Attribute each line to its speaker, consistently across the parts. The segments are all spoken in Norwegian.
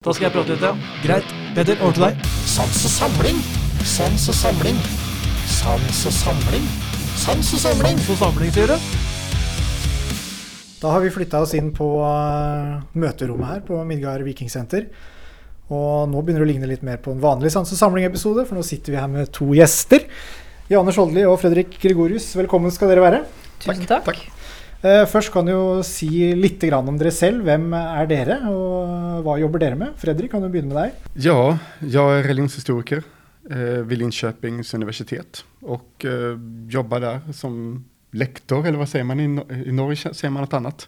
Speaker 1: Da skal jeg prate litt, ja. Greit. Peter, over til deg.
Speaker 2: Sans og samling, sans og samling, sans og samling, sans og samling.
Speaker 1: Så samling, sier du?
Speaker 3: Da har vi flytta oss inn på uh, møterommet her på Midgard Vikingsenter. Og nå begynner det å ligne litt mer på en vanlig Sans og samling-episode, for nå sitter vi her med to gjester. Janne Skjoldli og Fredrik Gregorius, velkommen skal dere være.
Speaker 4: Tusen takk.
Speaker 3: Uh, først kan du jo si litt om dere selv. Hvem er dere, og hva jobber dere med? Fredrik, kan du begynne med deg?
Speaker 5: Ja, jeg er religionshistoriker ved Linköpings universitet Og jobber der som lektor, eller hva sier man i, Norge? sier man noe
Speaker 4: annet.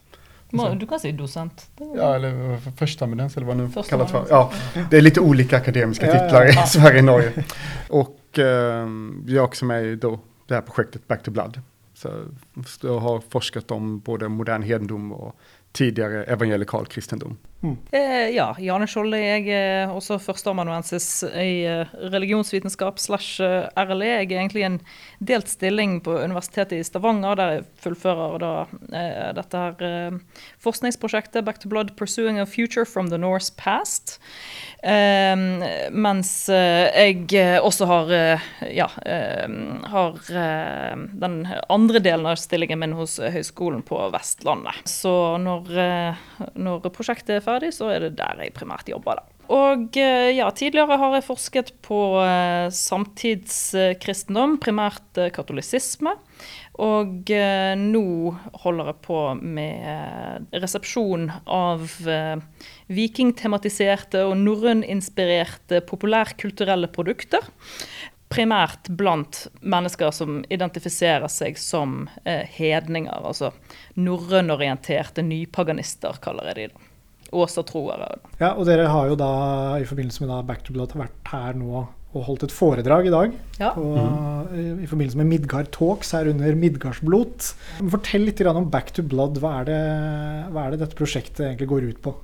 Speaker 4: Du kan si dosent.
Speaker 5: Ja, eller førsteamanuens, eller hva det nu
Speaker 4: det
Speaker 5: kallas för. Ja, det är lite olika akademiska
Speaker 3: titler ja,
Speaker 5: titlar
Speaker 4: ja.
Speaker 5: i Sverige och Norge. Och eh, jag också med i det här projektet Back to Blood. Så jeg har forsket om både modern hedendom og tidligere evangelikal kristendom.
Speaker 4: Eh, ja, Jane Skjolde. Jeg er også førsteamanuensis i eh, religionsvitenskap slash eh, RLE. Jeg er egentlig en delt stilling på Universitetet i Stavanger, der jeg fullfører da eh, dette her eh, forskningsprosjektet Back to Blood Pursuing a Future from the Norse Past. Eh, mens eh, jeg eh, også har eh, ja, eh, har eh, den andre delen av stillingen min hos eh, Høgskolen på Vestlandet. Så når, eh, når prosjektet er ferdig, så er det der jeg primært jobber, da. Og eh, ja, tidligere har jeg forsket på eh, samtidskristendom, primært eh, katolisisme. Og nå holder jeg på med resepsjon av vikingtematiserte og norrøninspirerte populærkulturelle produkter. Primært blant mennesker som identifiserer seg som hedninger, altså norrønorienterte nypaganister, kaller jeg de da. Åsatroere.
Speaker 3: Ja, og dere har jo da i forbindelse med Back to Blood vært her nå og holdt et foredrag i dag.
Speaker 4: Ja.
Speaker 3: på, I forbindelse med Midgard Talks her under Midgardsblot. Fortell litt om Back to Blood. Hva er, det, hva er det dette prosjektet egentlig går ut på?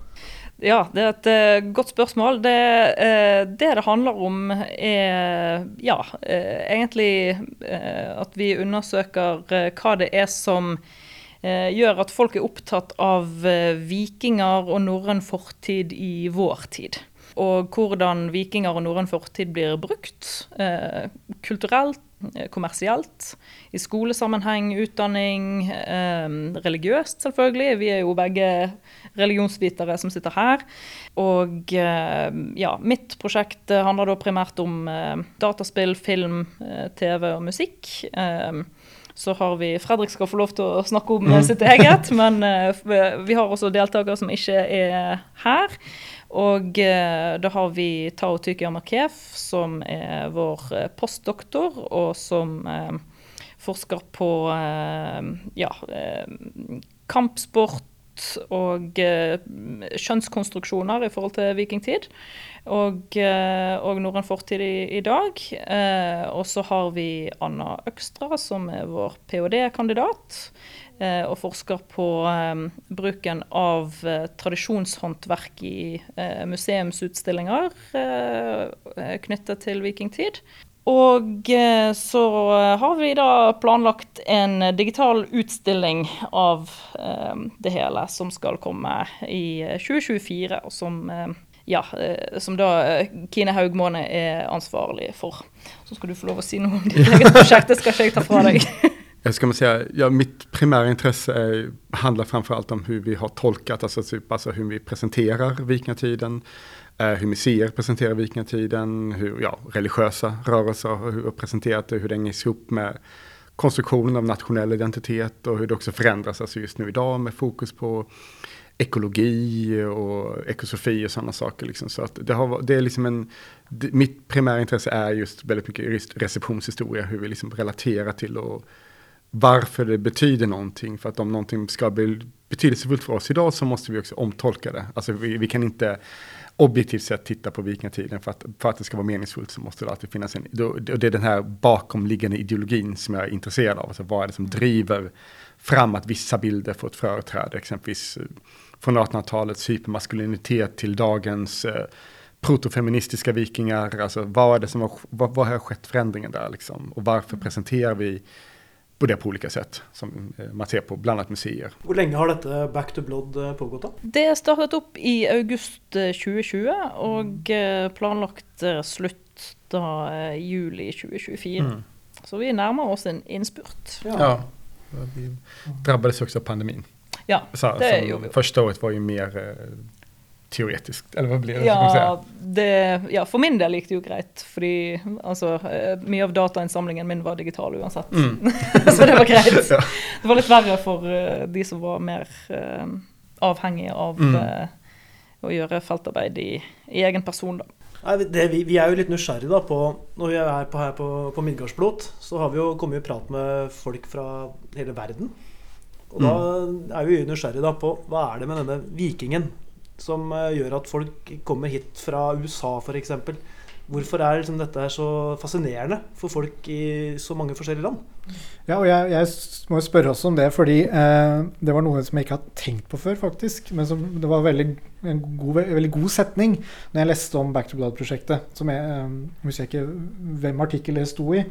Speaker 4: Ja, det er et uh, godt spørsmål. Det, uh, det det handler om, er ja, uh, egentlig at vi undersøker hva det er som gjør at folk er opptatt av eh, vikinger og norrøn fortid i vår tid. Og hvordan vikinger og norrøn fortid blir brukt eh, kulturelt, eh, kommersielt, i skolesammenheng, utdanning, eh, religiøst selvfølgelig. Vi er jo begge religionsvitere som sitter her. Og eh, ja, mitt prosjekt eh, handler da primært om eh, dataspill, film, eh, TV og musikk. Eh, så har vi Fredrik skal få lov til å snakke om mm. sitt eget, men eh, vi har også deltakere som ikke er her. Og eh, da har vi Tao Tyki Amakef, som er vår eh, postdoktor, og som eh, forsker på eh, ja, eh, kampsport og eh, kjønnskonstruksjoner i forhold til vikingtid. Og, eh, og norrøn fortid i, i dag. Eh, og så har vi Anna Økstra, som er vår ph.d.-kandidat. Og forsker på bruken av tradisjonshåndverk i museumsutstillinger knyttet til vikingtid. Og eh, så har vi da planlagt en digital utstilling av eh, det hele, som skal komme i eh, 2024, og som, eh, ja, eh, som da eh, Kine Haugmåne er ansvarlig for. Så skal du få lov å si noe om ditt eget prosjekt, det skal ikke jeg ta fra deg.
Speaker 5: Jag ska man säga, ja, mitt primära intresse är, handlar framförallt om hur vi har tolkat, alltså, typ, alltså hur vi presenterar vikingatiden, eh, hur museer presenterar vikingatiden, hur ja, religiösa rörelser har presenterat det, hur det hänger ihop med konstruktionen av nationell identitet och hur det också förändras alltså just nu idag med fokus på ekologi och ekosofi och sådana saker. Liksom. Så att det, har, det är liksom en, mitt primära intresse är just väldigt mycket just receptionshistoria, hur vi liksom relaterar till och varför det betyder någonting. För att om någonting ska bli betydelsefullt för oss idag så måste vi också omtolka det. Alltså vi, vi kan inte objektivt sett titta på vikingatiden. För att, för att det ska vara meningsfullt så måste det alltid finnas en, og det är den här bakomliggande ideologin som jag är intresserad av. Alltså vad är det som driver fram att vissa bilder får ett företräde, exempelvis fra från 1800-talets hypermaskulinitet till dagens eh, protofeministiska vikingar. Alltså vad är det som har, vad, vad har skett förändringen där liksom? Och varför presenterar vi på det på ulike sett, som eh, man ser på blant annet museer.
Speaker 6: Hvor lenge har dette Back to Blood eh, pågått? da?
Speaker 4: Det startet opp i august eh, 2020, og eh, planlagt eh, slutt da juli 2024.
Speaker 5: Mm.
Speaker 4: Så vi nærmer oss en innspurt.
Speaker 5: Ja. vi drabbades også av pandemien.
Speaker 4: Ja, det gjorde vi.
Speaker 5: Første året var jo mer teoretiskt, eller hva blir det?
Speaker 4: Ja, det, ja, for min del gikk det jo greit, fordi altså, eh, mye av datainnsamlingen min var digital uansett.
Speaker 5: Mm.
Speaker 4: så det var greit.
Speaker 5: Ja.
Speaker 4: Det var litt verre for uh, de som var mer uh, avhengige av
Speaker 5: Mm.
Speaker 4: uh, å gjøre feltarbeid i, i egen person, da.
Speaker 6: Nei, vi- det, vi, vi er jo litt nysgjerrige da på Når vi er på, her på, på Midgardsblot, så har vi jo kommet i prat med folk fra hele verden. Og da er vi nysgjerrige da på hva er det med denne vikingen som eh, gjør at folk kommer hit fra USA f.eks. Hvorfor er liksom dette så fascinerende for folk i så mange forskjellige land?
Speaker 3: Ja, og jeg, jeg må jo spørre også om det, fordi eh, det var noe som jeg ikke har tenkt på før, faktisk. Men som, det var veldig, en god, veldig god setning når jeg leste om Back to Blood-prosjektet. som jeg, eh, Jeg husker ikke hvem artikkel det sto i,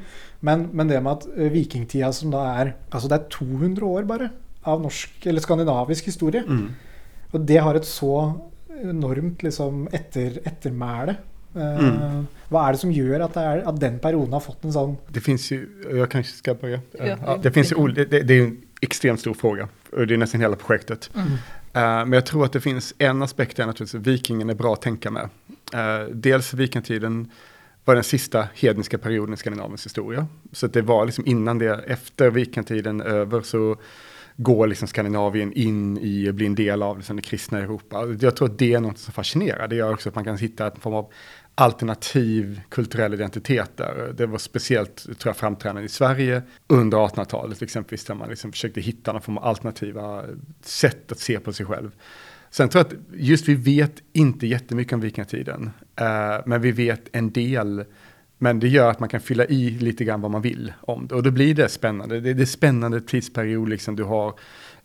Speaker 3: men, men det med at eh, vikingtida som da er Altså det er 200 år bare av norsk eller skandinavisk historie.
Speaker 5: Mm.
Speaker 3: Og det har et så enormt liksom etter, ettermæle. Eh,
Speaker 5: Mm.
Speaker 3: Hva er det som gjør at, det er, at den perioden har fått en sånn
Speaker 5: Det fins jo Jeg kanskje skal bare
Speaker 4: Ja, det-
Speaker 5: finns
Speaker 4: det-
Speaker 5: det, er en ekstremt stor fråga. Och det er nesten hele projektet.
Speaker 4: Mm.
Speaker 5: Uh, men jeg tror at det fins en aspekt der vikingen er bra å tenke med. Uh, dels vikingtiden var den siste hedniske perioden i Skandinaviens historie. Så det var liksom innan det, efter vikingtiden over, så går liksom Skandinavien in i blir en del av liksom det kristna Europa. Jag tror det är något som fascinerar. Det gör också att man kan hitta en form av alternativ kulturell identitet där. Det var speciellt tror jag, framträdande i Sverige under 1800-talet exempelvis där man liksom försökte hitta någon form av alternativa sätt att se på sig själv. Sen tror jag att just vi vet inte jättemycket om vikingatiden, eh, men vi vet en del. Men det gjør at man kan fylla i litt grann hva man vil om det. Og da blir det spennende. Det, det er spennende tidsperiod, liksom du har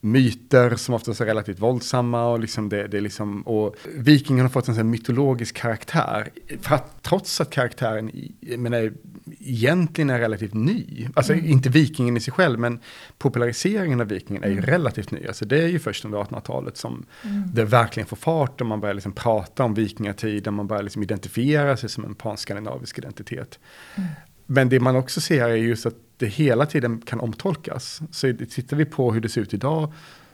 Speaker 5: myter som oftast är relativt våldsamma och liksom det, det är liksom, och vikingarna har fått en sån här mytologisk karaktär. För att, trots att karaktären menar, egentligen är relativt ny. Alltså inte vikingen i sig själv, men populariseringen av vikingen är ju relativt ny. Alltså det är ju först under 1800-talet som det verkligen får fart och man börjar liksom prata om vikingatiden, man börjar liksom identifiera sig som en panskandinavisk identitet. Men det man också ser är just att det hela tiden kan omtolkas. Så tittar vi på hur det ser ut idag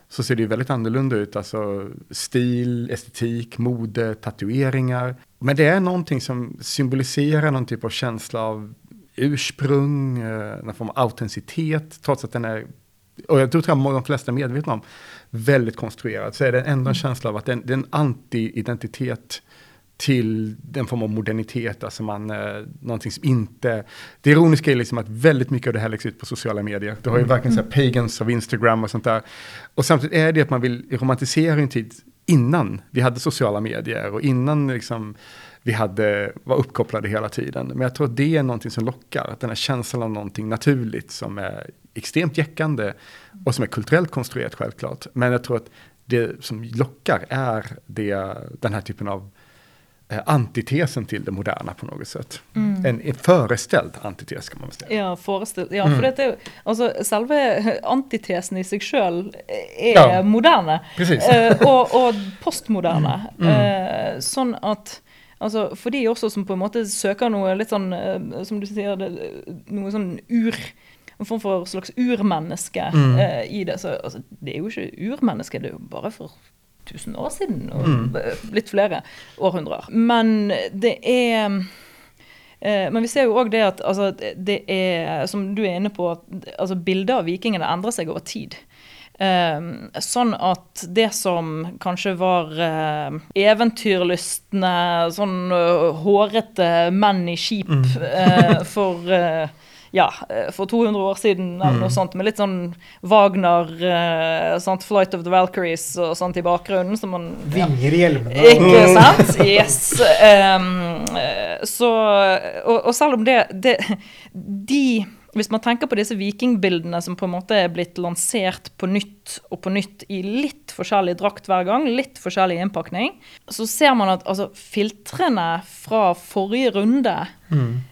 Speaker 5: så ser det ju väldigt annorlunda ut. Alltså stil, estetik, mode, tatueringar. Men det är någonting som symboliserar någon typ av känsla av ursprung, eh, någon form av autenticitet, trots att den är och jag tror att de flesta är medvetna om, väldigt konstruerad, så är det ändå en känsla av att det är en anti-identitet till den form av modernitet, alltså man, eh, någonting som inte... Det ironiska är liksom att väldigt mycket av det här läggs ut på sociala medier. Du har ju verkligen så här pagans av Instagram och sånt där. Och samtidigt är det att man vill romantisera en tid innan vi hade sociala medier och innan liksom vi hade, var uppkopplade hela tiden. Men jag tror att det är någonting som lockar, att den här känslan av någonting naturligt som är extremt jäckande och som är kulturellt konstruerat självklart. Men jag tror att det som lockar är det, den här typen av antitesen til det moderne på noe sett.
Speaker 4: Mm.
Speaker 5: En, en forestilt antites kan man si. säga.
Speaker 4: Ja, forestilt. ja
Speaker 5: Mm.
Speaker 4: for dette er jo Altså, selve antitesen i seg sjøl er
Speaker 5: Ja.
Speaker 4: moderne. Eh, og, og postmoderne.
Speaker 5: Mm.
Speaker 4: Eh, sånn at Altså, for de også som på en måte søker noe litt sånn, eh, som du sier, noe sånn ur En form for slags urmenneske
Speaker 5: Mm.
Speaker 4: uh, i det. Så altså, det er jo ikke urmenneske, det er jo bare for 1000 år siden, og
Speaker 5: Mm.
Speaker 4: litt flere århundrer. Men det er Eh, Men vi ser jo òg det at altså, det er, som du er inne på, at altså, bildet av vikingene endrer seg over tid. Eh, sånn at det som kanskje var eh, eventyrlystne, sånn hårete menn i skip eh, for ja, eh, for 200 år siden eller noe sånt, med litt sånn Wagner, uh, sant, 'Flight of the Valkyries' og sånt i bakgrunnen. Så man.
Speaker 3: Vinger i hjelmene.
Speaker 4: Ikke sant? Yes. Um, eh, så, og, og selv om det, det De Hvis man tenker på disse vikingbildene som på en måte er blitt lansert på nytt og på nytt i litt forskjellig drakt hver gang, litt forskjellig innpakning, så ser man at altså, filtrene fra forrige runde,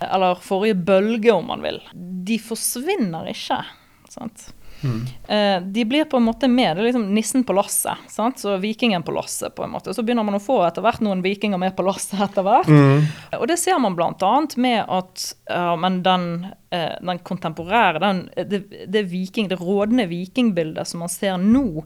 Speaker 4: eller forrige bølge om man vil, de forsvinner ikke. Sant? Eh, de blir på en måte med. Det er liksom nissen på lasset. Sant? Så vikingen på lasset, på en måte. Så begynner man å få etter hvert noen vikinger med på lasset etter hvert. Og det ser man bl.a. med at ja, men den, eh, den kontemporære, den, det, det, viking, det rådende vikingbildet som man ser nå,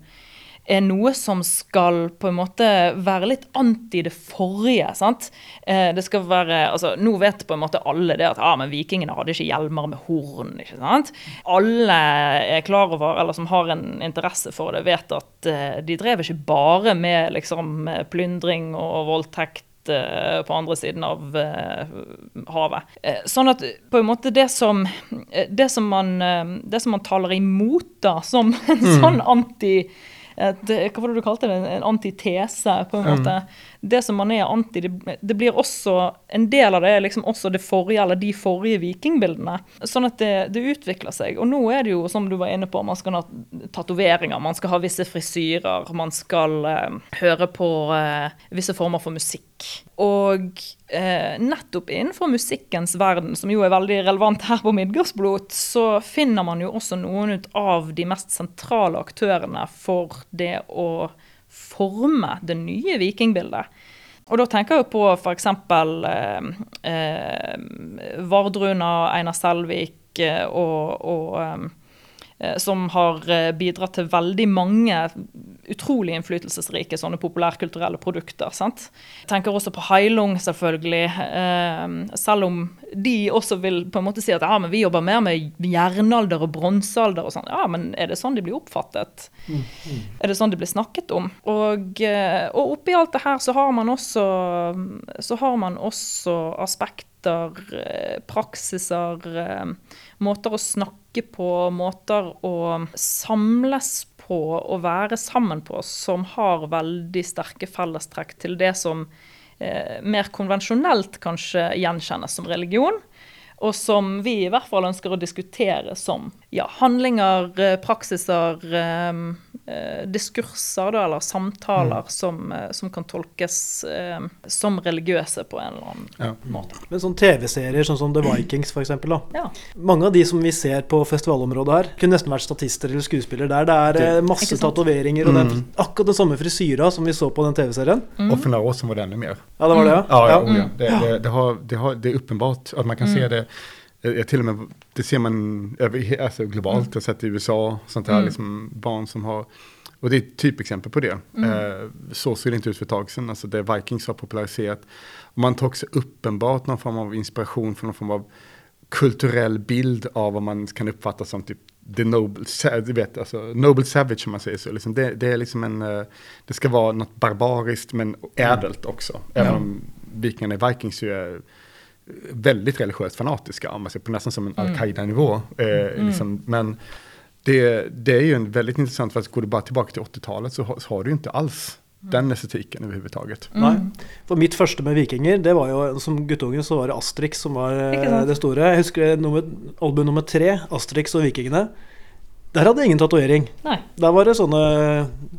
Speaker 4: er noe som skal på en måte være litt anti det forrige. sant? Eh, det skal være, altså Nå vet på en måte alle det at ah, men vikingene hadde ikke hjelmer med horn. ikke sant? Alle er klar over, eller som har en interesse for det, vet at eh, de drev ikke bare med liksom plyndring og voldtekt eh, på andre siden av havet. Sånn at på en måte det som, det som, man, det som man taler imot da, som en sånn anti et, hva var det du kalte det? En antitese, på en måte. Det som man er anti, det, det blir også En del av det er liksom også det forrige, eller de forrige vikingbildene. Sånn at det, det utvikler seg. Og nå er det jo, som du var inne på, man skal ha tatoveringer, man skal ha visse frisyrer, man skal eh, høre på eh, visse former for musikk. Og eh, nettopp innenfor musikkens verden, som jo er veldig relevant her på Midgardsblot, så finner man jo også noen ut av de mest sentrale aktørene for det å forme det nye vikingbildet. Og da tenker jeg på f.eks. Eh, eh, Vardruna, Einar Selvik eh, og, og eh, som har eh, bidratt til veldig mange utrolig innflytelsesrike sånne populærkulturelle produkter. sant? Jeg tenker også på Heilung, selvfølgelig. Eh, selv om de også vil på en måte si at ja, men vi jobber mer med jernalder og bronsealder. og sånn. Ja, men er det sånn de blir oppfattet? Er det sånn de blir snakket om? Og, eh, og oppi alt det her så har man også, så har man også aspekter, eh, praksiser, eh, måter å snakke på, måter å samles på og være sammen på, som har veldig sterke fellestrekk til det som eh, mer konvensjonelt kanskje gjenkjennes som religion. Og som vi i hvert fall ønsker å diskutere som ja, handlinger, eh, praksiser, eh, eh, diskurser da, eller samtaler som, eh, som kan tolkes eh, som religiøse på en eller annen
Speaker 5: Ja.
Speaker 4: måte.
Speaker 6: Men sånn TV-serier sånn som The Vikings, da.
Speaker 4: Ja.
Speaker 6: Mange av de som vi ser på festivalområdet her, kunne nesten vært statister eller skuespillere der. Det er eh, masse tatoveringer, og det er akkurat den samme frisyra som vi så på den TV-serien.
Speaker 5: Og for några år var det ännu mer.
Speaker 6: Ja, det var det, ja?
Speaker 5: Ja, ja,
Speaker 6: ja.
Speaker 5: oh. Det, det, det, har, det, har, det er uppenbart at man kan se det. Eh, Till och med, det ser man över, alltså globalt. Jag har sett i USA, sånt där, liksom barn som har och det är ett typexempel på det. Eh, så ser det inte ut för ett tag sedan. Alltså det Vikings har populariserat. Och man tar också uppenbart någon form av inspiration från någon form av kulturell bild av vad man kan uppfatta som typ the noble, du vet, alltså, noble savage om man säger så. Liksom det, det är liksom en, eh, det ska vara något barbariskt men ädelt också. Även om vikingarna i Vikings ju är väldigt religiöst fanatiska, om man ser på nästan som en al-Qaida-nivå. Eh, liksom, men det, det är ju en väldigt intressant, för att går du bara tillbaka till 80-talet så har, så har du jo inte alls den estetiken Mm.
Speaker 6: Nei. For mitt første med vikinger, det var jo som guttunge så var det Asterix som var eh,
Speaker 4: Ikke
Speaker 6: det store. Jeg husker nummer, album nummer tre, Asterix og vikingene. Der hadde jeg ingen tatovering. Der var det sånne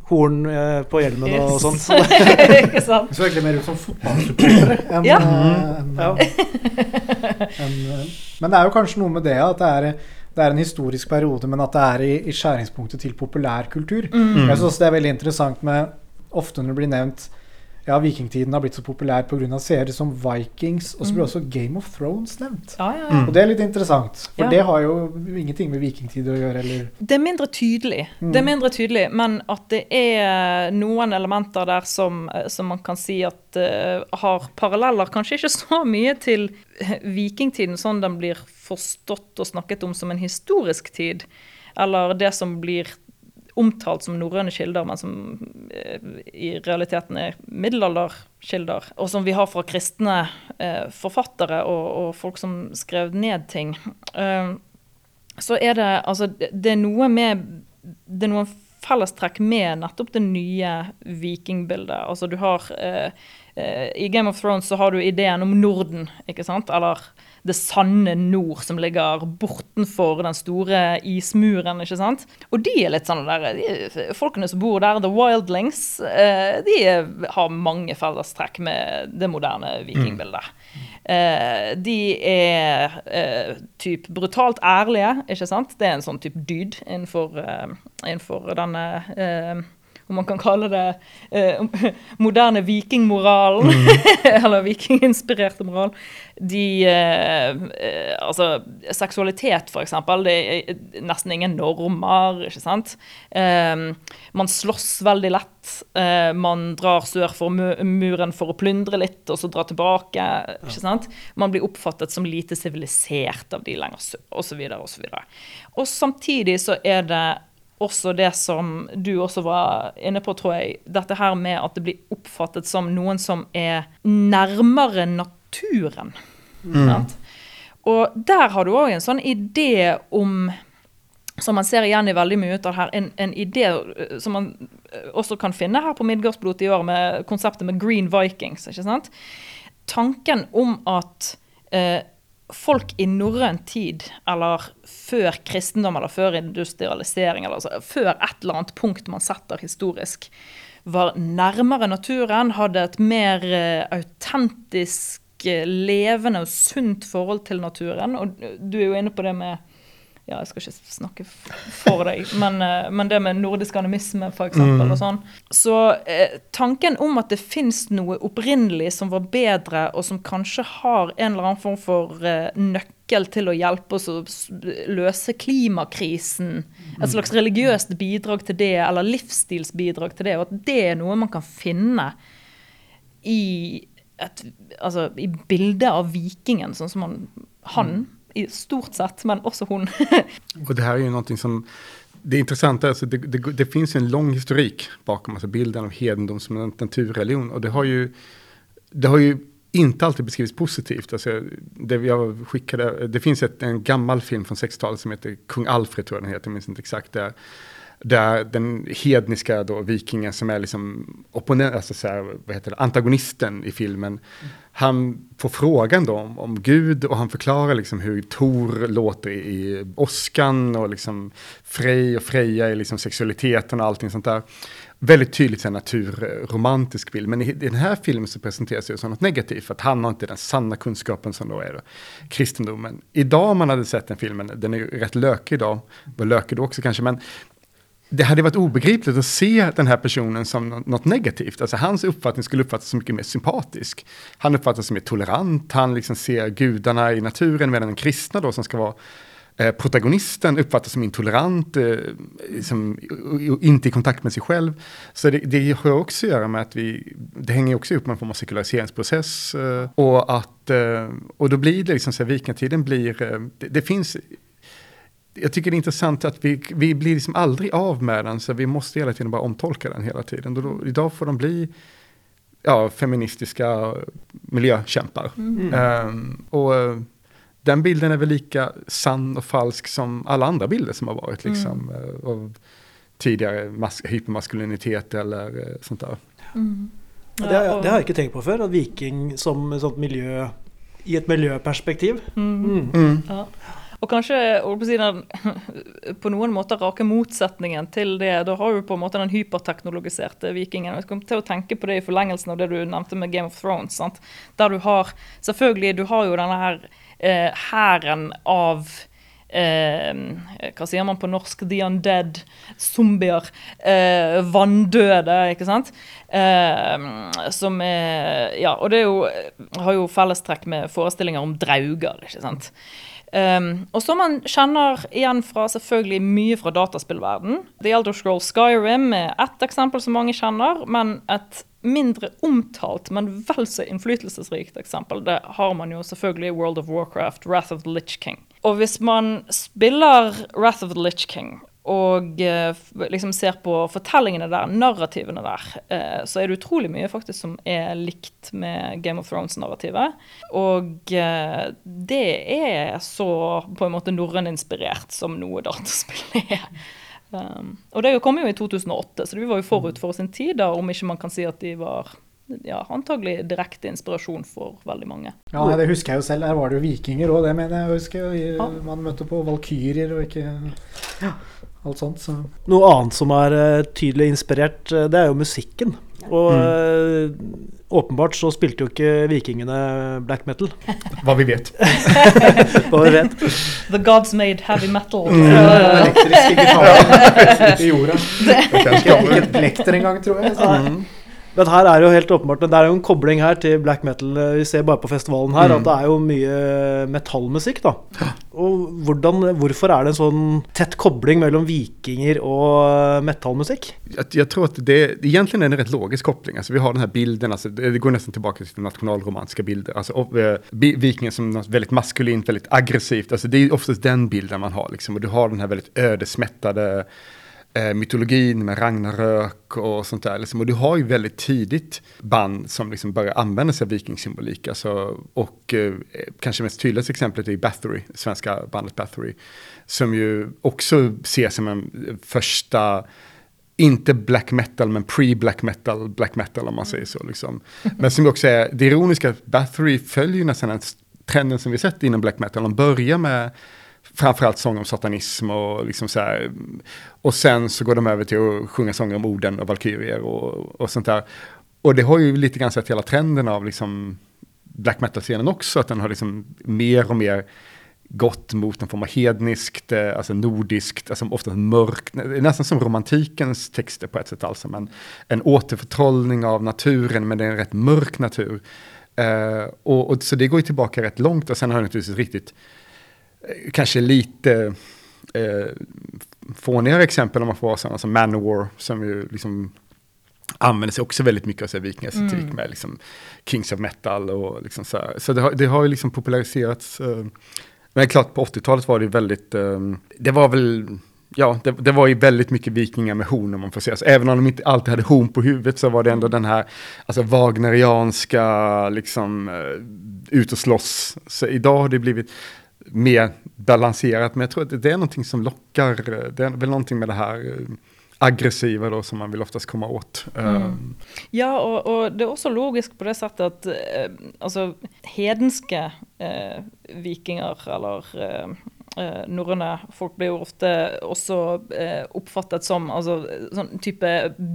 Speaker 6: horn eh, på hjelmen og
Speaker 4: sånn.
Speaker 6: sånt.
Speaker 4: Ikke sant?
Speaker 3: Det så egentlig mer ut som fotballsupportere enn
Speaker 4: Ja.
Speaker 3: en,
Speaker 6: Ja.
Speaker 3: eh, Men det er jo kanskje noe med det at det er, det er en historisk periode, men at det er i, i skjæringspunktet til populærkultur.
Speaker 4: Mm.
Speaker 3: Jeg syns også det er veldig interessant med Ofte når det blir nevnt ja, vikingtiden har blitt så populær pga. serier som Vikings, og så blir også Game of Thrones nevnt.
Speaker 4: Ja, ja, ja.
Speaker 3: Og det er litt interessant, for
Speaker 4: Ja.
Speaker 3: det har jo ingenting med vikingtid å gjøre, eller
Speaker 4: Det er mindre tydelig, det er mindre tydelig, men at det er noen elementer der som, eh, som man kan si at uh, har paralleller, kanskje ikke så mye til vikingtiden, sånn den blir forstått og snakket om som en historisk tid, eller det som blir omtalt som norrøne kilder, men som eh, i realiteten er middelalderkilder, og som vi har fra kristne eh, forfattere og, og folk som skrev ned ting. Eh, så er det altså det er noe med Det er noen fellestrekk med nettopp det nye vikingbildet. Altså du har eh, I Game of Thrones så har du ideen om Norden, ikke sant? Eller det sanne nord som ligger bortenfor den store ismuren, ikke sant? Og de er litt sånn der de, Folkene som bor der, the wildlings, eh, de har mange fellestrekk med det moderne vikingbildet. Eh, de er eh, typ brutalt ærlige, ikke sant? Det er en sånn type dyd innenfor, innenfor denne om man kan kalle det eh, moderne vikingmoralen, eller vikinginspirerte moral. De eh, eh, Altså, seksualitet, for eksempel. Det er nesten ingen normer, ikke sant. Eh, man slåss veldig lett. Eh, man drar sør for muren for å plyndre litt, og så dra tilbake. ikke sant? Man blir oppfattet som lite sivilisert av de lenger sør, osv., osv. Og samtidig så er det også det som du også var inne på, tror jeg. Dette her med at det blir oppfattet som noen som er nærmere naturen. Sant? Og der har du òg en sånn idé om som man ser igjen i veldig mye ut av her, en, en idé eh, som man eh, også kan finne her på Midgardsblot i år, med konseptet med Green Vikings. ikke sant? Tanken om at eh, folk i norrøn tid, eller før kristendom, eller før industrialisering, eller altså, før et eller annet punkt man setter historisk, var nærmere naturen, hadde et mer eh, autentisk, eh, levende og sunt forhold til naturen. Og du er jo inne på det med ja, jeg skal ikke snakke for deg, men, eh, men det med nordisk animisme f.eks. Mm. og sånn. Så eh, tanken om at det fins noe opprinnelig som var bedre, og som kanskje har en eller annen form for eh, nøkkel til å hjelpe oss å løse klimakrisen, et slags religiøst bidrag til det, eller livsstilsbidrag til det, og at det er noe man kan finne i et altså, i bildet av vikingen, sånn som han, han i stort sett, men också hon.
Speaker 5: Och det här är ju någonting som, det intressanta är alltså det, det, det finns en lång historik bakom alltså bilden av hedendom som en naturreligion. Och det har ju, det har ju inte alltid beskrivits positivt. Alltså, det, jag skickade, det finns ett, en gammal film från 60-talet som heter Kung Alfred, tror jag den heter, jag minns inte exakt. Där, där den hedniska då, vikingen som är liksom opponent, så här, vad heter det, antagonisten i filmen, han får frågan om, om Gud och han förklarar liksom hur Tor låter i, Oskan. och liksom Frej och Freja i liksom sexualiteten och allting sånt där. Väldigt tydligt så naturromantisk bild, men i, i den filmen så presenteras det som något negativt, för att han har inte den sanna kunskapen som då är då, kristendomen. Idag om man hade sett den filmen, den är ju rätt lökig idag, var lökig då också kanske, men det hade varit obegripligt att se den här personen som noe negativt. Alltså hans uppfattning skulle uppfattas som mycket mer sympatisk. Han uppfattas som mer tolerant, han liksom ser gudarna i naturen, medan den kristna då som ska vara eh, protagonisten uppfattas som intolerant, eh, som, och inte i kontakt med sig själv. Så det, det har också att göra med att vi, det hänger också upp med en form av sekulariseringsprocess. Eh, och, att, eh, och då blir det liksom så här, blir, eh, det, det finns jag tycker det är intressant att vi, vi blir liksom aldrig av med den, så vi måste hela tiden bara omtolka den hela tiden. Då, då, idag får de bli ja, feministiska miljökämpar. Ehm, och eh, den bilden är väl lika sann och falsk som alla andra bilder som har varit liksom, mm. av tidigare mas- hypermaskulinitet eller eh, sånt där.
Speaker 6: Ja, det, har- det har jeg ikke tenkt på før. At viking som et sånt miljø i et miljøperspektiv. Mm.
Speaker 4: Ja. Og kanskje på, siden, på noen måter rake motsetningen til det. Da har du på en måte den hyperteknologiserte vikingen. Jeg kom til å tenke på det i forlengelsen av det du nevnte med Game of Thrones. Sant? Der du har Selvfølgelig, du har jo denne her eh, av eh, Hva sier man på norsk? The undead. Zombier. Eh, vanndøde, ikke sant? Eh, som er Ja, og det jo, har jo fellestrekk med forestillinger om drauger, ikke sant? Um, og som man kjenner igjen fra selvfølgelig mye fra dataspillverden. The Elder Scroll Skyrim er ett eksempel som mange kjenner, men et mindre omtalt, men vel så innflytelsesrikt eksempel, det har man jo selvfølgelig i World of Warcraft, Wrath of the Lich King. Og hvis man spiller Wrath of the Lich King og eh, liksom ser på fortellingene der, narrativene der, eh, så er det utrolig mye faktisk som er likt med Game of Thrones-narrativet. Og eh, det er så på en måte norrøninspirert som noe dataspill er. Um, og det kom jo i 2008, så vi var jo forut for sin tid, da, om ikke man kan si at de var ja, antagelig direkte inspirasjon for veldig mange.
Speaker 3: Ja, Det husker jeg jo selv. Her var det jo vikinger òg, det mener jeg husker huske. Man møtte på valkyrier og ikke ja. Alt sånt. Så.
Speaker 6: Noe annet som er eh, tydelig inspirert, eh, det er jo musikken. Og mm. åpenbart så spilte jo ikke vikingene black metal,
Speaker 5: Hva vi vet.
Speaker 6: hva vi vet.
Speaker 4: The gods made heavy metal.
Speaker 3: Mm.
Speaker 4: Eh,
Speaker 3: Elektriske gitarer i jorda.
Speaker 5: Kanskje
Speaker 3: Ikke
Speaker 5: kommer.
Speaker 3: et plekter engang, tror jeg. Så.
Speaker 6: Nei. Men her er jo helt åpenbart Det er jo en kobling her til black metal. eh, Vi ser bare på festivalen her
Speaker 5: Mm.
Speaker 6: at det er jo mye metallmusikk, da. Og hvordan, hvorfor er det en sånn tett kobling mellom vikinger og eh, metallmusikk?
Speaker 5: Jeg, jeg, tror at det, egentlig er en rett logisk kobling. Altså, vi har den her bilden, altså, det, går nesten tilbake til nationalromantiska bilder. Altså, och, Vikinger som er veldig maskulint, veldig aggressivt. Altså, det er oftest den bilden man har liksom. Og du har den her veldig ödesmättade eh, mytologin med Ragnarök och sånt där. Liksom. Och du har ju väldigt tidigt band som liksom börjar använda sig av vikingsymbolik. Alltså, och eh, kanske mest tydligaste exemplet är Bathory, det svenska bandet Bathory. Som ju också ses som en første inte black metal, men pre-black metal, black metal om man säger så. Liksom. Men som också är, det ironiska, at Bathory följer nästan den trenden som vi sett inom black metal. De börjar med framförallt sånger om satanism och liksom så här. Och sen så går de över till att sjunga sånger om orden och valkyrier och, och sånt där. Och det har ju lite grann sett hela trenden av liksom black metal-scenen också, att den har liksom mer och mer gått mot en form av hedniskt, eh, alltså nordiskt, alltså ofta mörkt, nästan som romantikens texter på ett sätt alltså, men en återförtrollning av naturen, men det är en rätt mörk natur. Uh, och, och, så det går ju tillbaka rätt långt och sen har det naturligtvis riktigt, kanske lite eh, fånigare exempel om man får vara sådana som Manowar, som ju liksom använder sig också väldigt mycket av vikingaestetik
Speaker 4: Mm.
Speaker 5: med liksom Kings of Metal och liksom så här. Så det har, det har ju liksom populariserats. Eh, men klart på 80-talet var det jo väldigt, eh, det var väl, ja, det, det var ju väldigt mycket vikingar med horn om man får säga så. Även om de inte alltid hade horn på huvudet så var det ändå den här, alltså wagnerianska, liksom, eh, ut och slåss. Så idag har det blivit mer balanserat, men jag tror att det är någonting som lockar, det är väl någonting med det här eh, aggressiva då som man vil oftest komme åt. Eh,
Speaker 4: Ja, og, og det er også logisk på det settet at eh, altså hedenske eh, vikinger, eller eh, eh, norrøne folk, blir jo ofte også eh, oppfattet som altså, sånn type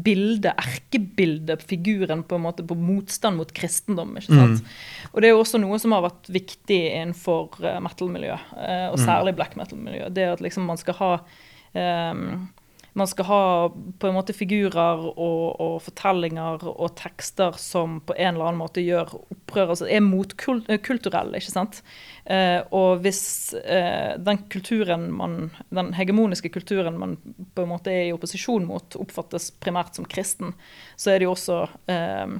Speaker 4: bilde, erkebilde, figuren på en måte på motstand mot kristendom. ikke sant? Og det er jo også noe som har vært viktig innenfor eh, metal-miljø, eh, og særlig black metal-miljøet. Det at liksom man skal ha eh, man skal ha på en måte figurer og, og fortellinger og tekster som på en eller annen måte gjør opprør, altså er motkulturelle, ikke sant. Eh, og hvis eh, den kulturen man, den hegemoniske kulturen man på en måte er i opposisjon mot, oppfattes primært som kristen, så er det jo også eh,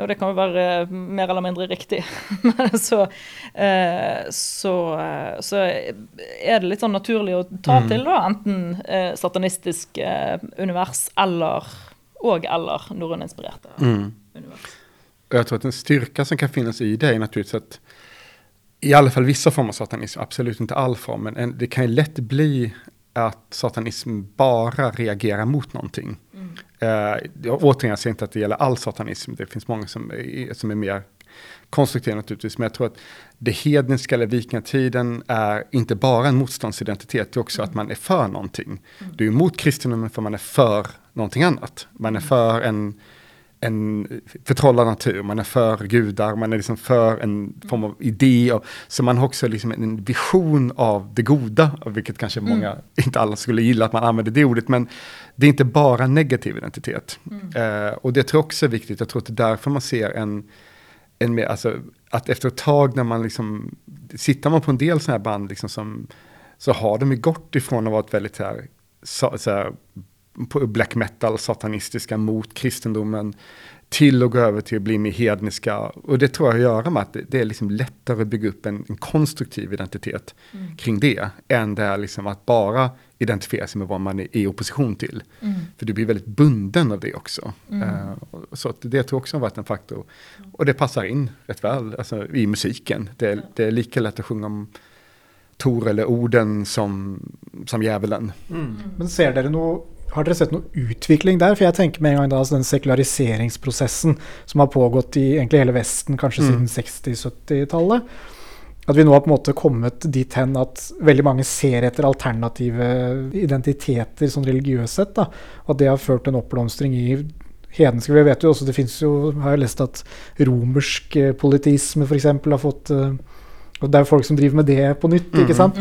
Speaker 4: og det kan jo være mer eller mindre riktig. Så, eh, så, eh, så er det litt sånn naturlig å ta til da, enten eh, satanistisk eh, univers eller og eller norrøninspirerte univers.
Speaker 5: Og jeg tror at en styrke som kan finnes i det er naturligvis at i alle fall vissa former av satanism, absolut ikke all form, men en, det kan jo lett bli at satanism bare reagerer mot någonting. Eh, jag, återigen, jag säger inte att det gäller all satanism, det finns många som är, som är mer konstruktiva naturligtvis, men jag tror att det hedniska eller vikingatiden är inte bara en motståndsidentitet, det är också att man är för någonting. Du är emot kristendomen för man är för någonting annat. Man är för en en förtrollad natur, man är för gudar, man är liksom för en form av idé. Av, så man har också liksom en vision av det goda, vilket kanske många, inte alla skulle gilla att man använder det ordet, men det är inte bara negativ identitet. Eh, och det tror jag också är viktigt, jag tror att det är därför man ser en, en mer, alltså, att efter ett tag när man liksom, sitter man på en del sådana här band liksom som, så har de ju gått ifrån att vara ett väldigt så här, så, så här black metal, satanistiska mot kristendommen till att gå över till att bli mer hedniska. Och det tror jag har att göra med att det, er är liksom lättare att bygga upp en, en konstruktiv identitet kring det, än det er liksom att bara identifiera sig med vad man är i opposition till. För du blir väldigt bunden av det också. Mm. Uh, så det tror jag också har varit en faktor. Och det passar in rätt väl alltså, i musiken. Det, är- det är lika lätt att sjunga om Tor eller orden som, som djävulen.
Speaker 3: Men ser dere noe har dere sett noe utvikling der? For jeg tenker med en gang da altså den sekulariseringsprosessen som har pågått i egentlig hele Vesten, kanskje siden 60-70-tallet. At vi nå har på en måte kommet dit hen at veldig mange ser etter alternative identiteter sånn religiøst sett. da, at det har ført til en oppblomstring i hedenske Vi vet jo også, det fins jo Har jeg lest at romersk eh, politisme f.eks. har fått og Det er jo folk som driver med det på nytt. ikke sant?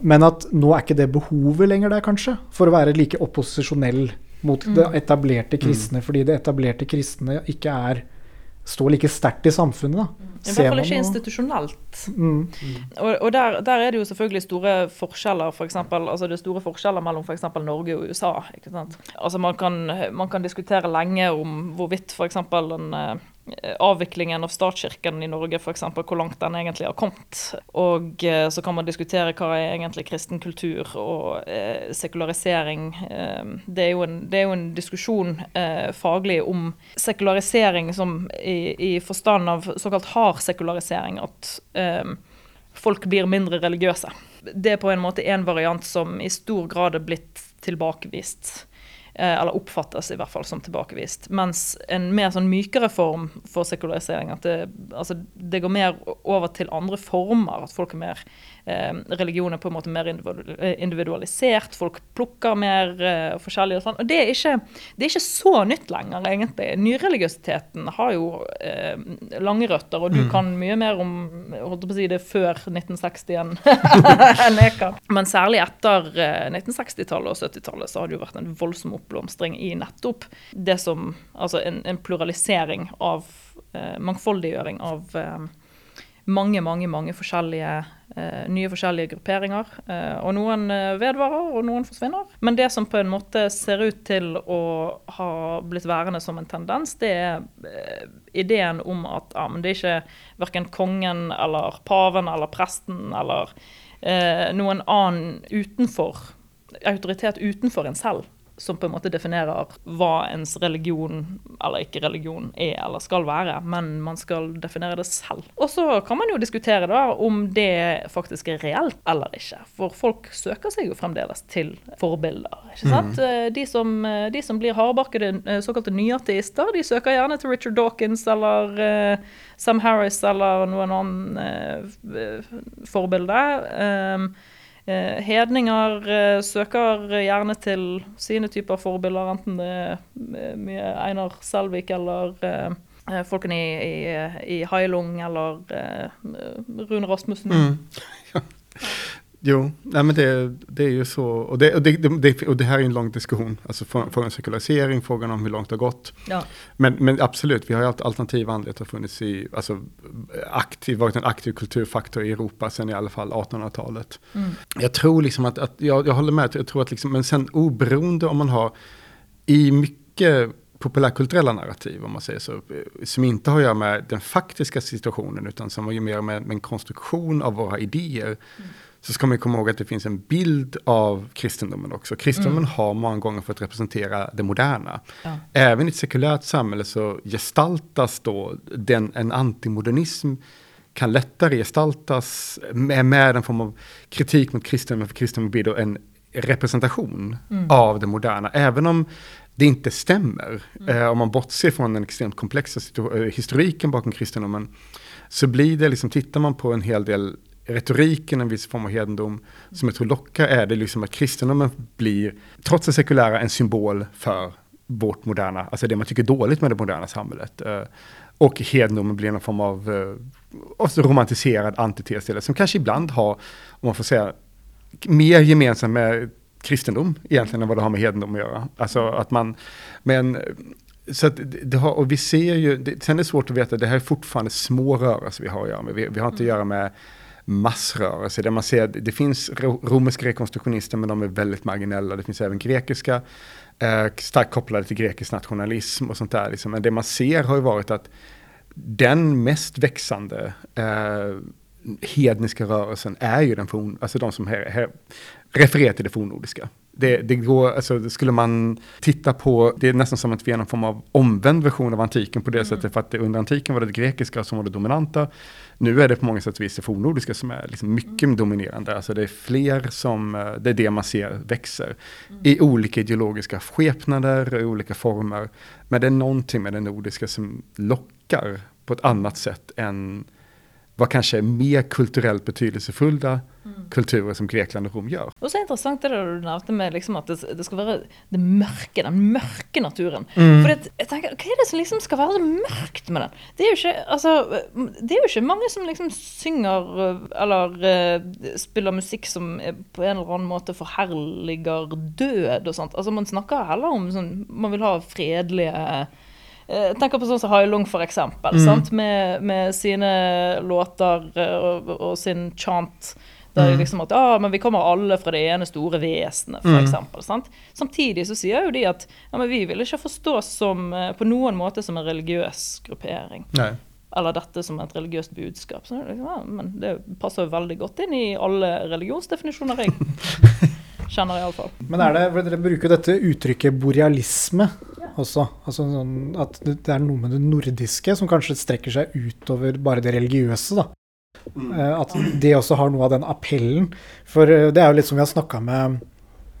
Speaker 3: Men at nå er ikke det behovet lenger der, kanskje. For å være like opposisjonell mot det etablerte kristne. Fordi det etablerte kristne ikke er står like sterkt i samfunnet. da.
Speaker 4: I hvert fall ikke
Speaker 3: jo-
Speaker 4: institusjonelt.
Speaker 3: Mm.
Speaker 4: Og, og der, der er det jo selvfølgelig store forskjeller, for eksempel, altså det er store forskjeller mellom f.eks. Norge og USA. ikke sant? Altså man kan, man kan diskutere lenge om hvorvidt f.eks. den eh, avviklingen av statskirken i Norge, eksempel, hvor langt den egentlig har kommet. Og eh, så kan man diskutere hva er egentlig kristen kultur og eh, sekularisering. Eh, det, er en, det er jo en diskusjon eh, faglig om sekularisering som i, i forstand av såkalt hard sekularisering. At eh, folk blir mindre religiøse. Det er på en måte en variant som i stor grad er blitt tilbakevist. Eh, Eller oppfattes i hvert fall som tilbakevist. Mens en mer sånn mykere form for sekularisering, at det, altså, det går mer over til andre former. At folk er mer Religion er på en måte mer eh, individualisert. Folk plukker mer eh, forskjellig og sånn. Og det er, ikke, det er ikke så nytt lenger, egentlig. Nyreligiøsiteten har jo eh, lange røtter, og du kan mye mer om holdt på å si det før 1960 enn enn jeg kan. Men særlig etter eh, 1960-tallet og 70-tallet så har det jo vært en voldsom oppblomstring i nettopp det som Altså en, en pluralisering av eh, Mangfoldiggjøring av eh, mange, mange mange forskjellige eh, nye forskjellige grupperinger. Eh, og noen eh, vedvarer, og noen forsvinner. Men det som på en måte ser ut til å ha blitt værende som en tendens, det er eh, ideen om at ja, det er ikke verken kongen eller paven eller presten eller eh, noen annen utenfor autoritet utenfor en selv som på en måte definerer hva ens religion eller ikke religion er eller skal være, men man skal definere det selv. Og så kan man jo diskutere da om det faktisk er reelt eller ikke. For folk søker seg jo fremdeles til forbilder. ikke sant? Mm. De, som, eh, de som blir hardbarkede eh, såkalte nyateister, de søker gjerne til Richard Dawkins eller uh, Sam Harris eller noen annen uh, forbilde. Um, Eh, hedninger eh, søker gjerne til sine typer forbilder, enten det er eh, mye Einar Selvik eller eh, eh, folkene i, i, i Hailung eller eh, Rune Rasmussen.
Speaker 5: Mm. Jo, nej men det, det är ju så. Och det, och det, och det här är en lång diskussion. Alltså frågan om sekularisering, frågan om hur långt det har gått.
Speaker 4: Ja.
Speaker 5: Men, men absolut, vi har ju haft alternativa anledningar har funnits i, alltså aktiv, varit en aktiv kulturfaktor i Europa sedan i alla fall 1800-talet.
Speaker 4: Mm.
Speaker 5: Jag tror liksom att, att jag, jag håller med, jag tror att liksom, men sen oberoende om man har i mycket populärkulturella narrativ, om man säger så, som inte har att göra med den faktiska situationen, utan som har ju mer med, med en konstruktion av våra idéer, så ska man ju komma ihåg att det finns en bild av kristendomen också. Kristendomen har många gånger fått representera det moderna.
Speaker 4: Ja.
Speaker 5: Även i ett sekulärt samhälle så gestaltas då den, en antimodernism kan lättare gestaltas med, med en form av kritik mot kristendomen, för kristendomen blir då en representation av det moderna. Även om det inte stämmer, eh, om man bortser från den extremt komplexa eh, historiken bakom kristendomen, så blir det liksom, tittar man på en hel del retoriken, en viss form av hedendom, som jag tror lockar, är det liksom att kristendomen blir, trots det sekulära, en symbol för vårt moderna, alltså det man tycker är dåligt med det moderna samhället. Og och hedendomen blir någon form av eh, också romantiserad antites till det, som kanske ibland har, om man får säga, mer gemensamt med kristendom egentligen än vad det har med hedendom att göra. Alltså att man, men så at det det har, och vi ser ju, det, sen är det svårt att veta, det här är fortfarande små rörelser vi har att göra med. Vi, vi har inte att göra med massrörelser där man ser, det finns ro- romerska rekonstruktionister men de är väldigt marginella. Det finns även grekiska, eh, starkt kopplade till grekisk nationalism och sånt där. Liksom. Men det man ser har ju varit att den mest växande eh, hedniska rörelsen är ju den forn, alltså de som refererar till det fornnordiska. Det, det går, alltså skulle man titta på, det är nästan som att vi är någon form av omvänd version av antiken på det sättet, för att under antiken var det det grekiska som var det dominanta. Nu är det på många sätt vis det fornnordiska som är liksom mycket dominerande. Alltså det är fler som, eh, det är det man ser växer. I olika ideologiska skepnader, i olika former. Men det är någonting med det nordiska som lockar på ett annat sätt än var kanske mer kulturellt betydelsefulla kulturer som Grekland og Rom gjør.
Speaker 4: Og så er det interessant det du nevnte med liksom at det, det skal være det mørke, den mørke naturen.
Speaker 3: Mm.
Speaker 4: For det, jeg tenker, Hva er det som liksom skal være så mørkt med den? Det er jo ikke, altså, det er jo ikke mange som liksom synger eller uh, spiller musikk som på en eller annen måte forherliger død og sånt. Altså Man snakker heller om sånn Man vil ha fredelige eh, tenker på sånn som Hailung, for eksempel. sant? Med, med sine låter eh, og, og sin chant. Der liksom at ah, men vi kommer alle fra det ene store vesenet, for eksempel, sant? Samtidig så sier jo de at ja, men vi vil ikke forstås som, eh, på noen måte som en religiøs gruppering.
Speaker 5: Nei
Speaker 4: Eller dette som et religiøst budskap. Så, er liksom, ja, men det passer jo veldig godt inn i alle religionsdefinisjoner jeg kjenner, iallfall.
Speaker 3: Men er det, for dere bruker jo dette uttrykket borealisme også. Altså sånn at det er noe med det nordiske som kanskje strekker seg utover bare det religiøse, da. Eh, At det også har noe av den appellen. For eh, det er jo litt som vi har snakka med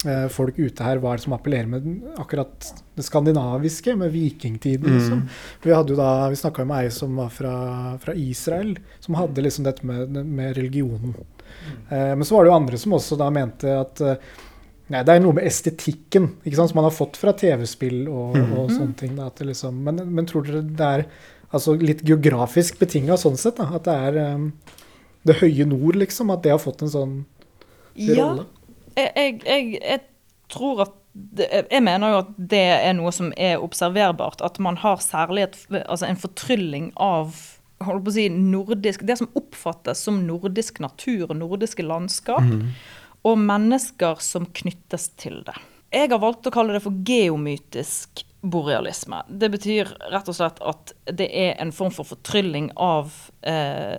Speaker 3: eh, folk ute her, hva er det som appellerer med akkurat det skandinaviske, med vikingtiden, liksom. Vi hadde jo da, vi snakka med ei som var fra, fra Israel, som hadde liksom dette med, med religionen. Eh, men så var det jo andre som også da mente at eh, Nei, det er noe med estetikken ikke sant, som man har fått fra TV-spill og, og sånne ting. Da, at det liksom, men, men tror dere det er altså litt geografisk betinga sånn sett? Da, at det er um, det høye nord, liksom? At det har fått en sånn
Speaker 4: Ja,
Speaker 3: rolle?
Speaker 4: jeg, jeg, jeg, jeg tror at jeg mener jo at det er noe som er observerbart. At man har særlig et, altså en fortrylling av holdt på å si, nordisk, det som oppfattes som nordisk natur og nordiske landskap. Og mennesker som knyttes til det. Jeg har valgt å kalle det for geomytisk borealisme. Det betyr rett og slett at det er en form for fortrylling av eh,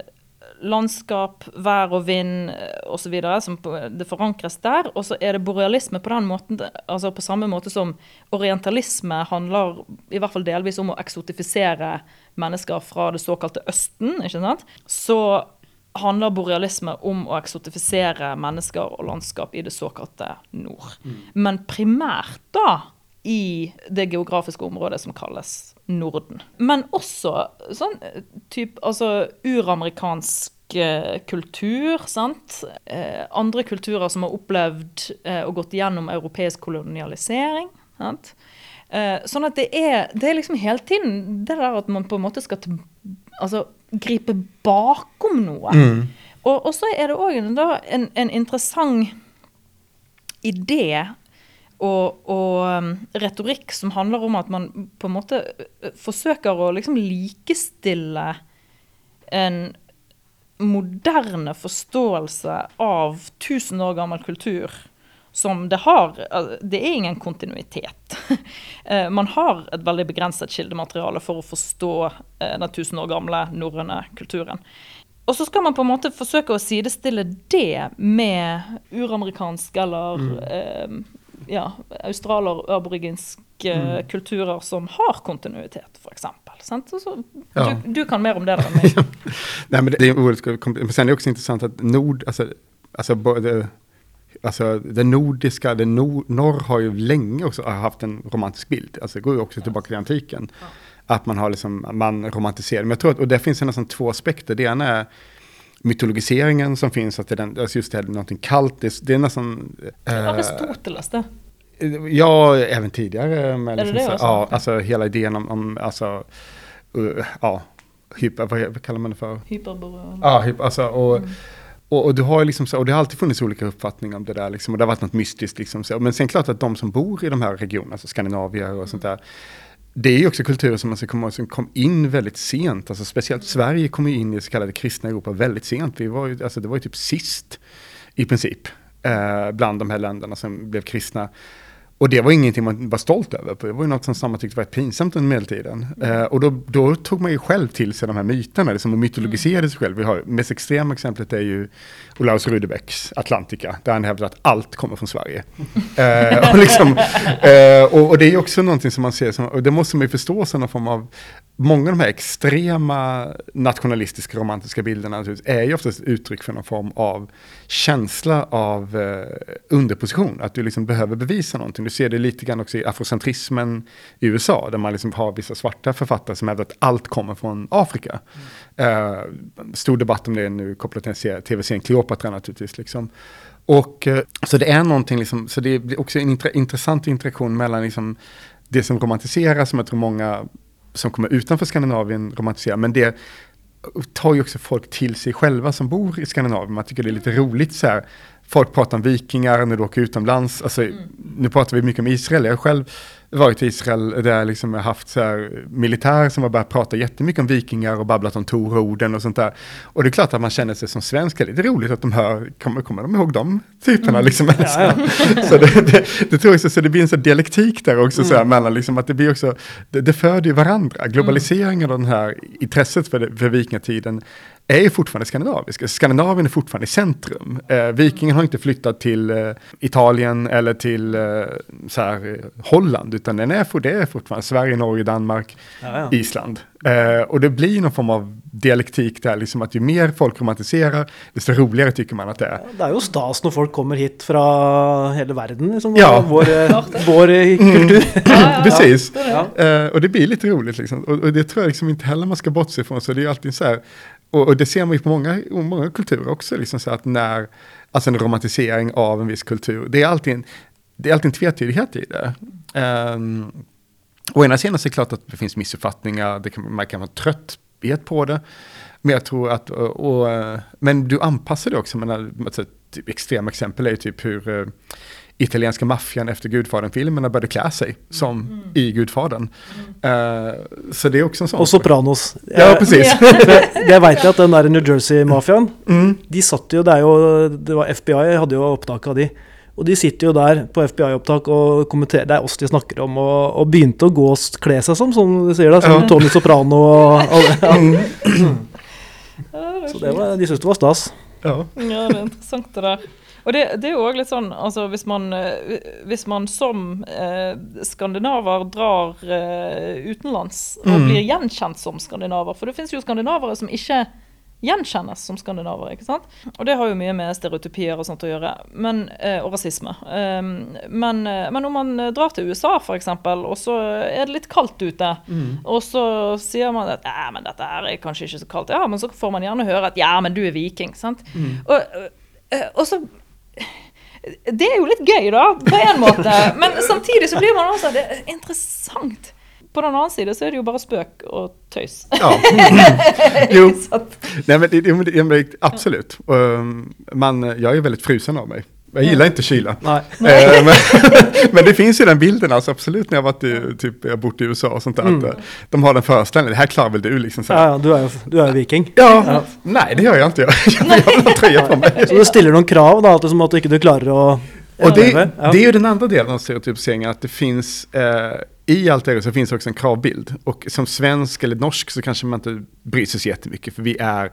Speaker 4: landskap, vær og vind osv. som det forankres der. Og så er det borealisme på den måten, altså på samme måte som orientalisme handler i hvert fall delvis om å eksotifisere mennesker fra det såkalte Østen. ikke sant? Så handler borealisme om å eksotifisere mennesker og landskap i det såkalte nord. Men primært da i det geografiske området som kalles Norden. Men også sånn type altså uramerikansk eh, kultur, sant. Eh, andre kulturer som har opplevd eh, og gått gjennom europeisk kolonialisering. sant. Eh, sånn at det er, det er liksom hele tiden det der at man på en måte skal til, altså, gripe bakom noe. Og, og så er det òg en, en, en interessant idé og, og um, retorikk som handler om at man på en måte forsøker å liksom likestille en moderne forståelse av 1000 år gammel kultur som det har Det er ingen kontinuitet. Eh, Man har et veldig begrenset kildemateriale for å forstå eh, den 1000 år gamle norrøne kulturen. Og så skal man på en måte forsøke å sidestille det med uramerikansk eller eh, ja, australer-aboriginske kulturer som har kontinuitet, f.eks.
Speaker 5: Ja.
Speaker 4: Du, du kan mer om det enn meg.
Speaker 5: Nej, men det, det är oerhört Men sen är det också intressant att nord, alltså, alltså, både, alltså det nordiska, det nor, norr har ju länge också haft en romantisk bild. Alltså det går ju också tillbaka till antiken. Att man har liksom, man romantiserar. Men jag tror att, och det finns nästan två aspekter. Det ena är mytologiseringen som finns, att det är den, alltså just det här, någonting kallt, det, det är nästan... eh,
Speaker 4: Aristoteles det.
Speaker 5: Ja, även tidigare. Med
Speaker 4: liksom, det det
Speaker 5: så, ja, alltså hela idén om, om alltså, uh, ja, hyper, vad, vad kallar man det för?
Speaker 4: Hyperboreal.
Speaker 5: Ja, hyper, alltså, och, och, och, du har liksom så, och det har alltid funnits olika uppfattningar om det där, liksom, och det har varit något mystiskt. Liksom, så. Men sen klart att de som bor i de här regionerna, alltså Skandinavier och sånt där, det är ju också kulturer som man ska komma som kom in väldigt sent. Alltså speciellt Sverige kom ju in i det så kallade kristna Europa väldigt sent. Vi var ju, alltså det var ju typ sist i princip eh, bland de här länderna som blev kristna. Och det var ingenting man var stolt över. Det var ju något som samma tyckte var pinsamt under medeltiden. Eh, och då, då tog man ju själv till sig de här myterna, liksom, och mytologiserade sig själv. Vi har, mest extrema exemplet är ju Olaus Rudebecks Atlantica, där han hävdar att allt kommer från Sverige. eh, och, liksom, eh, och, och det är också någonting som man ser som, och det måste man ju förstå som någon form av, många av de här extrema nationalistiska romantiska bilderna är ju oftast uttryck för någon form av känsla av eh, underposition. Att du liksom behöver bevisa någonting. Du ser det lite grann också i afrocentrismen i USA, där man liksom har vissa svarta författare som hävdar att allt kommer från Afrika. Eh, stor debatt om det nu kopplat till en tv-serien Kleopatra naturligtvis. Liksom. Och, eh, så det är någonting, liksom, så det blir också en intre, intressant interaktion mellan liksom, det som romantiseras, som jag tror många som kommer utanför Skandinavien romantiserar, men det tar ju också folk till sig själva som bor i Skandinavien. Man tycker det är lite roligt så här. Folk pratar om vikingar när du åker utomlands. Alltså, Nu pratar vi mycket om Israel. Jag har själv varit i Israel där jag liksom haft så här militär som har börjat prata jättemycket om vikingar och babblat om Tororden och sånt där. Och det är klart att man känner sig som svensk, det är roligt att de hör, kommer, kommer de ihåg de typerna liksom?
Speaker 6: Ja,
Speaker 5: så det, det, det tror jag så det blir en sån dialektik där också, så här, mellan liksom att det blir också, det, det föder ju varandra. Globaliseringen och den här intresset för, det, för vikingatiden är ju fortfarande skandinavisk. Skandinavien är fortfarande i centrum. Eh, vikingen har inte flyttat till eh, Italien eller till eh, så här, eh, Holland, utan den är, det är fortfarande Sverige, Norge, Danmark,
Speaker 6: Ja, ja.
Speaker 5: Island. Eh, och det blir någon form av dialektik där, liksom att ju mer folk romantiserar, desto roligare tycker man att det är.
Speaker 6: Det er jo stas når folk kommer hit fra hele verden, liksom.
Speaker 5: Ja.
Speaker 6: Vår, vår kultur.
Speaker 5: Precis.
Speaker 6: Ja.
Speaker 5: Eh, och det blir lite roligt liksom. Och, och det tror jag liksom inte heller man ska bortse ifrån. Så det är alltid så här, och, och det ser man ju på och många kulturer också, liksom så att när, alltså en romantisering av en viss kultur, det är alltid en, det är alltid en tvetydighet i det. Um, å ena sidan så är det klart att det finns missuppfattningar, man kan vara trötthet på det. Men jag tror att, och, och, eh, men du anpassar det också, men alltså, typ, extrema exempel är ju typ hur uh, italienska maffian efter Gudfadern-filmerna började klä sig som i Gudfadern. Uh, så det är också en sån
Speaker 6: Og Sopranos.
Speaker 5: Ja, precis.
Speaker 6: For jeg veit at den der New Jersey-mafiaen,
Speaker 5: Mm.
Speaker 6: de satt jo Det er jo det var FBI hadde jo opptak av de. Og de sitter jo der på FBI-opptak og kommenterer Det er oss de snakker om, og, og begynte å gå og kle seg som, som de sier da, som
Speaker 5: Ja.
Speaker 6: Tony Soprano og alle. Ja.
Speaker 4: Ja, det er
Speaker 6: Så det var, de syntes det var stas.
Speaker 5: Ja.
Speaker 4: Ja, det er interessant det der. Og det, det er jo òg litt sånn, altså hvis man, eh, hvis man som eh, skandinaver drar eh, utenlands og
Speaker 5: Mm.
Speaker 4: blir gjenkjent som skandinaver For det finnes jo skandinavere som ikke gjenkjennes som skandinavere. ikke sant? Og det har jo mye med stereotypier og sånt å gjøre, men, eh, og rasisme. Um, men, eh, men om man drar til USA, f.eks., og så er det litt kaldt ute, og så sier man at ja, men dette er kanskje ikke så kaldt, ja, men så får man gjerne høre at ja, men du er viking. sant? Og, eh, og så det er jo litt gøy, da, på en måte. Men samtidig så blir man også Det er interessant. På den annen side så er det jo bare spøk og tøys.
Speaker 5: ja. jo, Nei, men, det, men. Um, man, jag är frusen av mig. Jag gillar inte kyla.
Speaker 6: Nej.
Speaker 5: Eh, men, men det finns ju den bilden, alltså absolut när jag varit i, typ, jag bott i USA och sånt där. Att, eh, de har den föreställningen, det här klarar väl du liksom. Så.
Speaker 6: Ja, ja, du er du är viking.
Speaker 5: Ja, nej det gör jag inte. Jag, jag vill ha tröja på mig.
Speaker 6: Så du stiller noen krav, da, at, som att du ikke klarar å
Speaker 5: Och det,
Speaker 6: Ja.
Speaker 5: det är ju den andra delen av stereotypiseringen, att det finns, eh, i allt det så finns också en kravbild. Och som svensk eller norsk så kanske man inte bryr sig så jättemycket, för vi är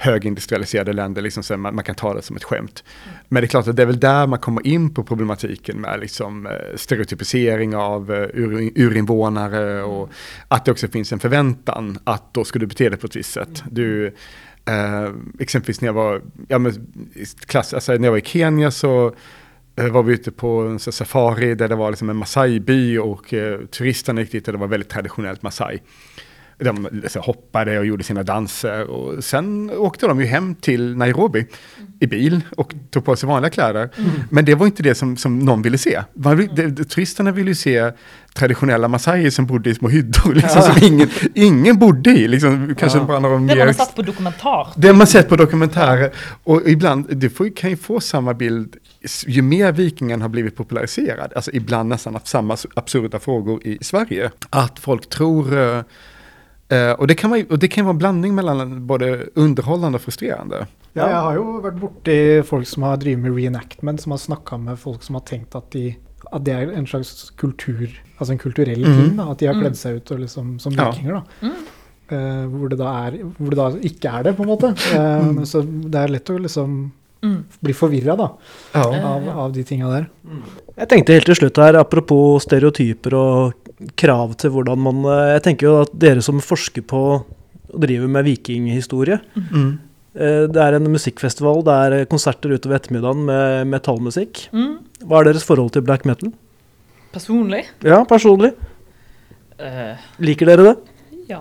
Speaker 5: högindustrialiserade länder, liksom så man, man kan ta det som ett skämt. Men det är klart att det är väl där man kommer in på problematiken med liksom, eh, stereotypisering av eh, ur, urinvånare och att det också finns en förväntan att då ska du bete dig på ett visst sätt. Du, eh, exempelvis när jag var, ja, men, klass, alltså, när jag var i Kenya så eh, var vi ute på en safari där det var liksom en Masai-by och eh, turisterna gick dit och det var väldigt traditionellt Masai. De så, hoppade och gjorde sina danser och sen åkte de ju hem till Nairobi i bil och tog på sig vanliga kläder. Men det var inte det som, som någon ville se. Man, turisterna ville ju se traditionella Masaier som bodde i små hyddor liksom, som ingen, ingen bodde i. Liksom, kanske
Speaker 6: Ja.
Speaker 5: bara några
Speaker 4: Det man
Speaker 5: mer
Speaker 4: har sett på dokumentar.
Speaker 5: det har man sett på dokumentärer. Och ibland, du får, kan ju få samma bild ju mer vikingen har blivit populariserad. Alltså ibland nästan samme samma absurda frågor i Sverige. Att folk tror, eh, og, det kan være, og det kan være en blanding mellom både underholdende og frustrerende.
Speaker 3: Ja, jeg har jo vært borti folk som har drevet med reenactment, som har snakka med folk som har tenkt at, de, at det er en slags kultur, altså en kulturell
Speaker 5: Mhm.
Speaker 3: ting. da, At de har kledd seg ut og liksom, som
Speaker 5: Ja.
Speaker 3: vikinger. da. Eh, hvor, det da er, hvor det da ikke er det, på en måte. Eh, Så det er lett å liksom
Speaker 4: Mm.
Speaker 3: bli forvirra da,
Speaker 5: Ja.
Speaker 3: av, av de tinga der.
Speaker 6: Jeg tenkte helt til slutt her, apropos stereotyper og krav til hvordan man eh, Jeg tenker jo at dere som forsker på og driver med vikinghistorie
Speaker 5: Mm.
Speaker 6: eh, Det er en musikkfestival, det er konserter utover ettermiddagen med metallmusikk.
Speaker 4: Mm.
Speaker 6: Hva er deres forhold til black metal?
Speaker 4: personlig
Speaker 7: Ja, personlig.
Speaker 4: Uh,
Speaker 7: Liker dere det?
Speaker 4: Ja.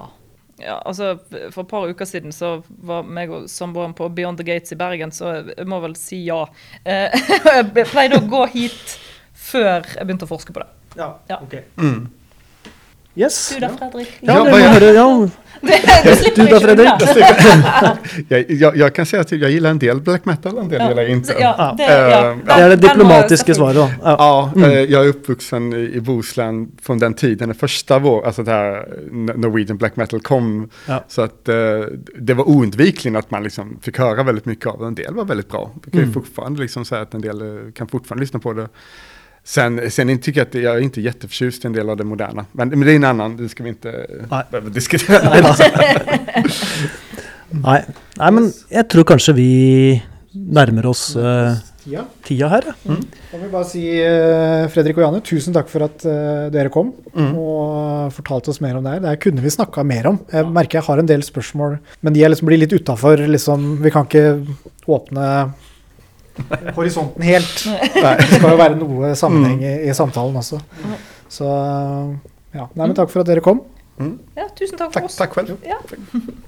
Speaker 4: ja. Altså, for et par uker siden så var meg og samboeren på Beyond the Gates i Bergen, så jeg må vel si ja. Uh, jeg pleide å gå hit før jeg begynte å forske på det.
Speaker 6: Ja,
Speaker 4: Ja.
Speaker 6: ok.
Speaker 5: Mm.
Speaker 7: Yes.
Speaker 4: Du da, Fredrik?
Speaker 7: Ja,
Speaker 5: Ja,
Speaker 7: det
Speaker 5: jag-.
Speaker 7: Ja.
Speaker 4: Du slipper
Speaker 7: Du Fredrik?
Speaker 5: Jag, jag, jag kan säga att jag gillar en del black metal, en del
Speaker 4: Ja,
Speaker 5: gillar jag inte.
Speaker 4: Ja, det,
Speaker 5: Eh,
Speaker 4: ja.
Speaker 7: Det er det
Speaker 4: den
Speaker 7: diplomatiske
Speaker 4: selvfølgelig-
Speaker 7: svaret, da. Ja.
Speaker 5: Ja, eh, jag är uppvuxen i, Bohuslän från den tiden, den första vår, alltså det här Norwegian black metal kom.
Speaker 7: Ja.
Speaker 5: Så att eh, det var oundvikligen att man liksom fick höra väldigt mycket av det. En del var väldigt bra. Vi kan
Speaker 7: Mm.
Speaker 5: fortfarande liksom säga att en del eh, kan fortfarande lyssna på det. Sen, sen tycker jag att jag är inte jätteförtjust i en del av det moderna. Men, men det är en annan, det ska vi inte
Speaker 7: Nej.
Speaker 5: behöva diskutera.
Speaker 7: Nei. Nei. Nei, men jeg tror kanskje vi nærmer oss uh,
Speaker 3: Ja.
Speaker 7: tida her. ja.
Speaker 3: Vil jeg bare si, eh, Fredrik og Janne, tusen takk for at uh, dere kom
Speaker 5: Mm.
Speaker 3: og fortalte oss mer om det her. Det her kunne vi snakka mer om. Jeg merker jeg har en del spørsmål, men de liksom blir litt utafor. Liksom, vi kan ikke åpne horisonten helt. Det skal jo være noe sammenheng i, i samtalen også. Så ja. Nei, men takk for at dere kom.
Speaker 4: Ja, tusen takk for
Speaker 5: takk,
Speaker 4: oss.
Speaker 5: tack själv.
Speaker 4: Ja.